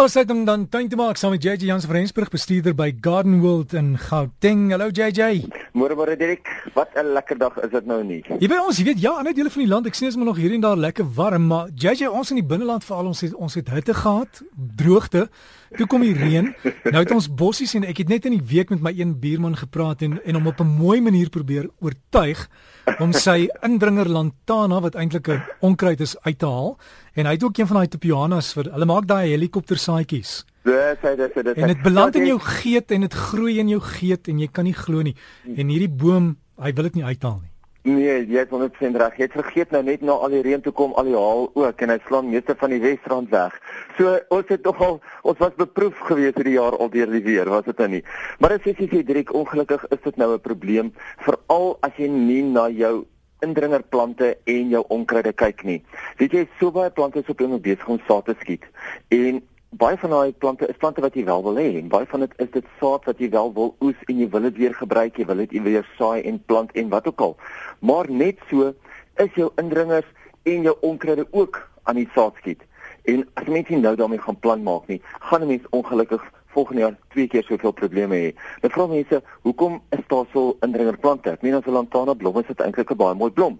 Ons het dan tuin te maak saam met JJ Jans van Rensburg bestuurder by Garden World in Gauteng. Hallo JJ. Môre môre Dirk. Wat 'n lekker dag is dit nou nie. Jy weet ons, jy weet ja, ander dele van die land, ek sien is maar nog hier en daar lekker warm, maar JJ ons in die binneland veral ons het ons het hitte gehad, droogte. Toe kom die reën. Nou het ons bossies en ek het net in die week met my een buurman gepraat en en hom op 'n mooi manier probeer oortuig om sy indringer lantana wat eintlik 'n onkruid is uit te haal en hy het ook een van daai topianas vir hulle maak daai helikoptersaadjies. Dis hy dis dit. En dit beland in jou geet en dit groei in jou geet en jy kan nie glo nie. En hierdie boom, hy wil dit nie uithaal nie. Nee, jy het 100% reg. Jy het vergeet nou net na al die reën toe kom al die haal ook en hy slaan meeste van die Wesrand weg. So ons het tog al ons was beproef gewees hierdie jaar al deur die weer, was dit nou nie. Maar as jy sê Driek, ongelukkig is dit nou 'n probleem veral as jy nie na jou indringerplante en jou onkruide kyk nie. Weet jy, so baie plante is op hom besig om saad te skiet. En baie van daai plante is plante wat jy wel wil hê en baie van dit is dit saad wat jy wel wil oes en jy wil dit weer gebruik, jy wil dit weer saai en plant en wat ook al. Maar net so is jou indringers en jou onkruide ook aan die saad skiet. En as mense nou daarmee gaan plan maak nie, gaan 'n mens ongelukkig volgende jaar twee keer soveel probleme hê. Nou vra mense, hoekom is daar so indringerplante? Ek meen as 'n lantana blom is dit eintlik 'n baie mooi blom.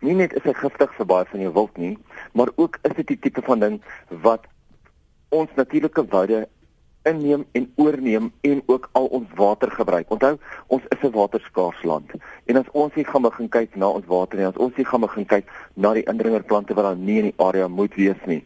Nie net is hy giftig vir baie van jou wild nie, maar ook is dit die tipe van ding wat ons natuurlike woude inneem en oorneem en ook al ons water gebruik. Onthou, ons is 'n waterskaars land. En as ons hier gaan begin kyk na ons water en as ons hier gaan begin kyk na die indringerplante wat daar nie in die area moet wees nie,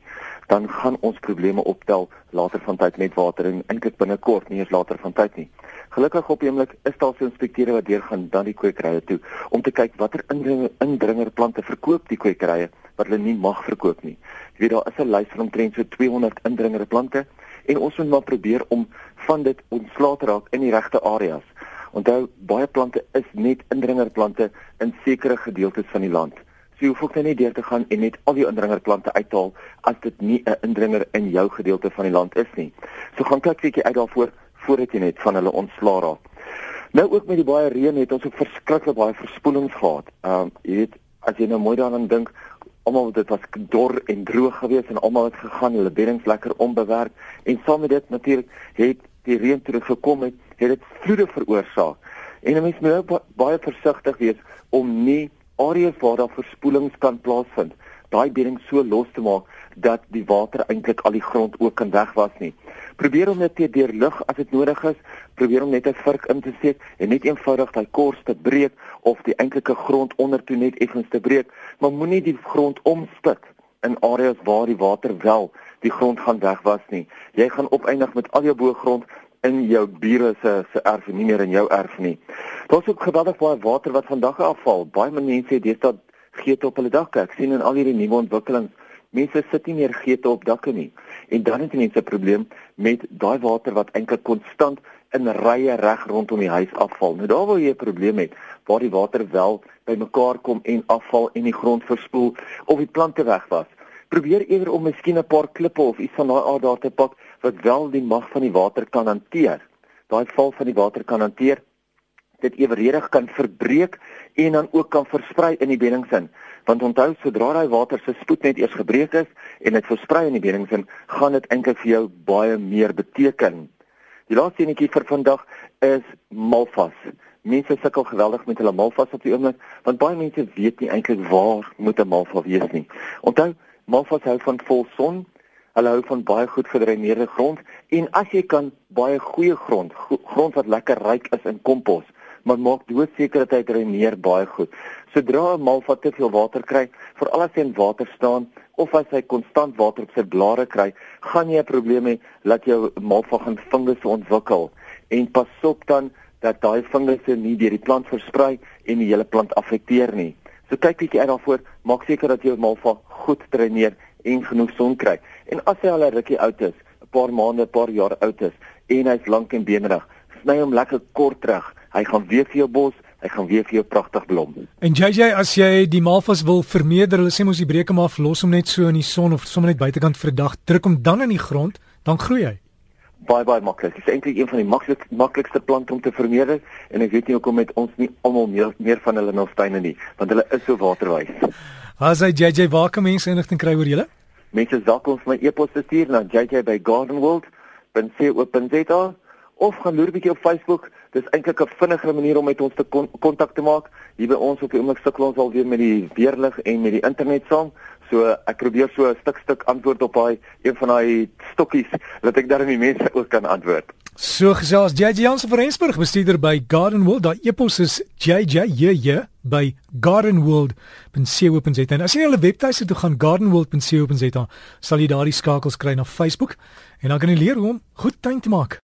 dan gaan ons probleme optel later van tyd met water en eintlik binnekort nie eens later van tyd nie. Gelukkig op oomblik is daar se inspekteure wat deurgaan dan die kwekerye toe om te kyk watter indringer indringerplante verkoop die kwekerye wat hulle nie mag verkoop nie. Jy weet daar is 'n lys van omtrent so 200 indringerplante en ons moet maar probeer om van dit ontslae te raak in die regte areas. Onthou baie plante is net indringerplante in sekere gedeeltes van die land. So jy hoef ook net deur te gaan en net al die indringerplante uithaal as dit nie 'n indringer in jou gedeelte van die land is nie. So gaan kyk seker uit daarvoor voordat jy net van hulle ontslaa raak. Nou ook met die baie reën het ons ook verskriklik baie verspoelings gehad. Ehm um, jy weet as jy nou mooi daaraan dink, almal dit was dor en droog geweest en almal het gegaan, hulle beddings lekker onbewerk en saam met dit natuurlik het die reën terug gekom het, het dit vloede veroorsaak. En 'n mens moet nou baie versigtig wees om nie areas waar daar verspoelings kan plaasvind, daai bedding so los te maak dat die water eintlik al die grond ook kan wegwas nie. Probeer om net deur lug as dit nodig is, probeer om net 'n vurk in te steek en net eenvoudig daai kors te breek of die eintlike grond onder toe net effens te breek, maar moenie die grond omspit in areas waar die water wel die grond gaan wegwas nie. Jy gaan opeindig met al jou boergrond in jou bure se se erf nie meer in jou erf nie. Daar's ook geweldig baie water wat vandag afval. Baie mense het deesdae geete op hulle dakke. Ek sien in al hierdie nuwe ontwikkelings, mense sit nie meer geete op dakke nie. En dan het mense 'n probleem met daai water wat eintlik konstant in rye reg rondom die huis afval. Nou daar wil jy 'n probleem hê waar die water wel bymekaar kom en afval en die grond verspoel of die plante wegwas. Probeer eerder om miskien 'n paar klippe of iets van daai aard daar te pak wat wel die mag van die water kan hanteer. Daai val van die water kan hanteer dit eweredig kan verbreek en dan ook kan versprei in die beddings in. Want onthou, sodra daai water se spoed net eers gebreek is en dit versprei in die beddings in, gaan dit eintlik vir jou baie meer beteken. Die laaste enetjie vir vandag is malvas. Mense sukkel geweldig met hulle malvas op die oomblik, want baie mense weet nie eintlik waar moet 'n malvas wees nie. Onthou, malvas hou van vol son, Hulle hou van baie goed gedreineerde grond en as jy kan baie goeie grond, go grond wat lekker ryk is in kompos, maar maak doodseker dat hy dreineer baie goed. Sodra 'n malva te veel water kry, veral as hy in water staan of as hy konstant water op sy blare kry, gaan jy 'n probleem hê dat jou malva gaan fungusse ontwikkel en pasop dan dat daai fungusse nie deur die plant versprei en die hele plant affekteer nie. So kyk bietjie uit daarvoor, maak seker dat jou malva goed dreineer en genoeg son kry. En as hy al 'n rukkie oud is, 'n paar maande, 'n paar jaar oud is en hy's lank en benerig, sny hom lekker kort terug. Hy gaan weer vir jou bos, hy gaan weer vir jou pragtig blom. En JJ, as jy die malvas wil vermeerder, hulle sê mos jy breek hom af, los hom net so in die son of sommer net buitekant vir 'n dag, druk hom dan in die grond, dan groei hy. Baie baie maklik. Dit is eintlik een van die maklik maklikste plante om te vermeerder en ek weet nie hoekom met ons nie almal meer meer van hulle na tuine nie, want hulle is so waterwys. As hy JJ waar kan mense inligting kry oor julle? mense dalk ons my e-pos stuur na jj@gardenworld.co.za of gaan loer bietjie op Facebook. Dis eintlik 'n vinniger manier om met ons te kontak kon te maak. Hier by ons op die oomblik sukkel ons alweer met die weerlig en met die internet saam. So ek probeer so 'n stuk stuk antwoord op daai een van daai stokkies dat ek die mense ook kan antwoord. So gesels JJ Jansen van Rensburg, bestuurder by Garden World. Daai e-pos is jjj by gardenworld.co.za. En as jy hulle webtuiste toe gaan gardenworld.co.za, sal jy daardie skakels kry na Facebook en dan kan jy leer hoe om goed tuin te maak.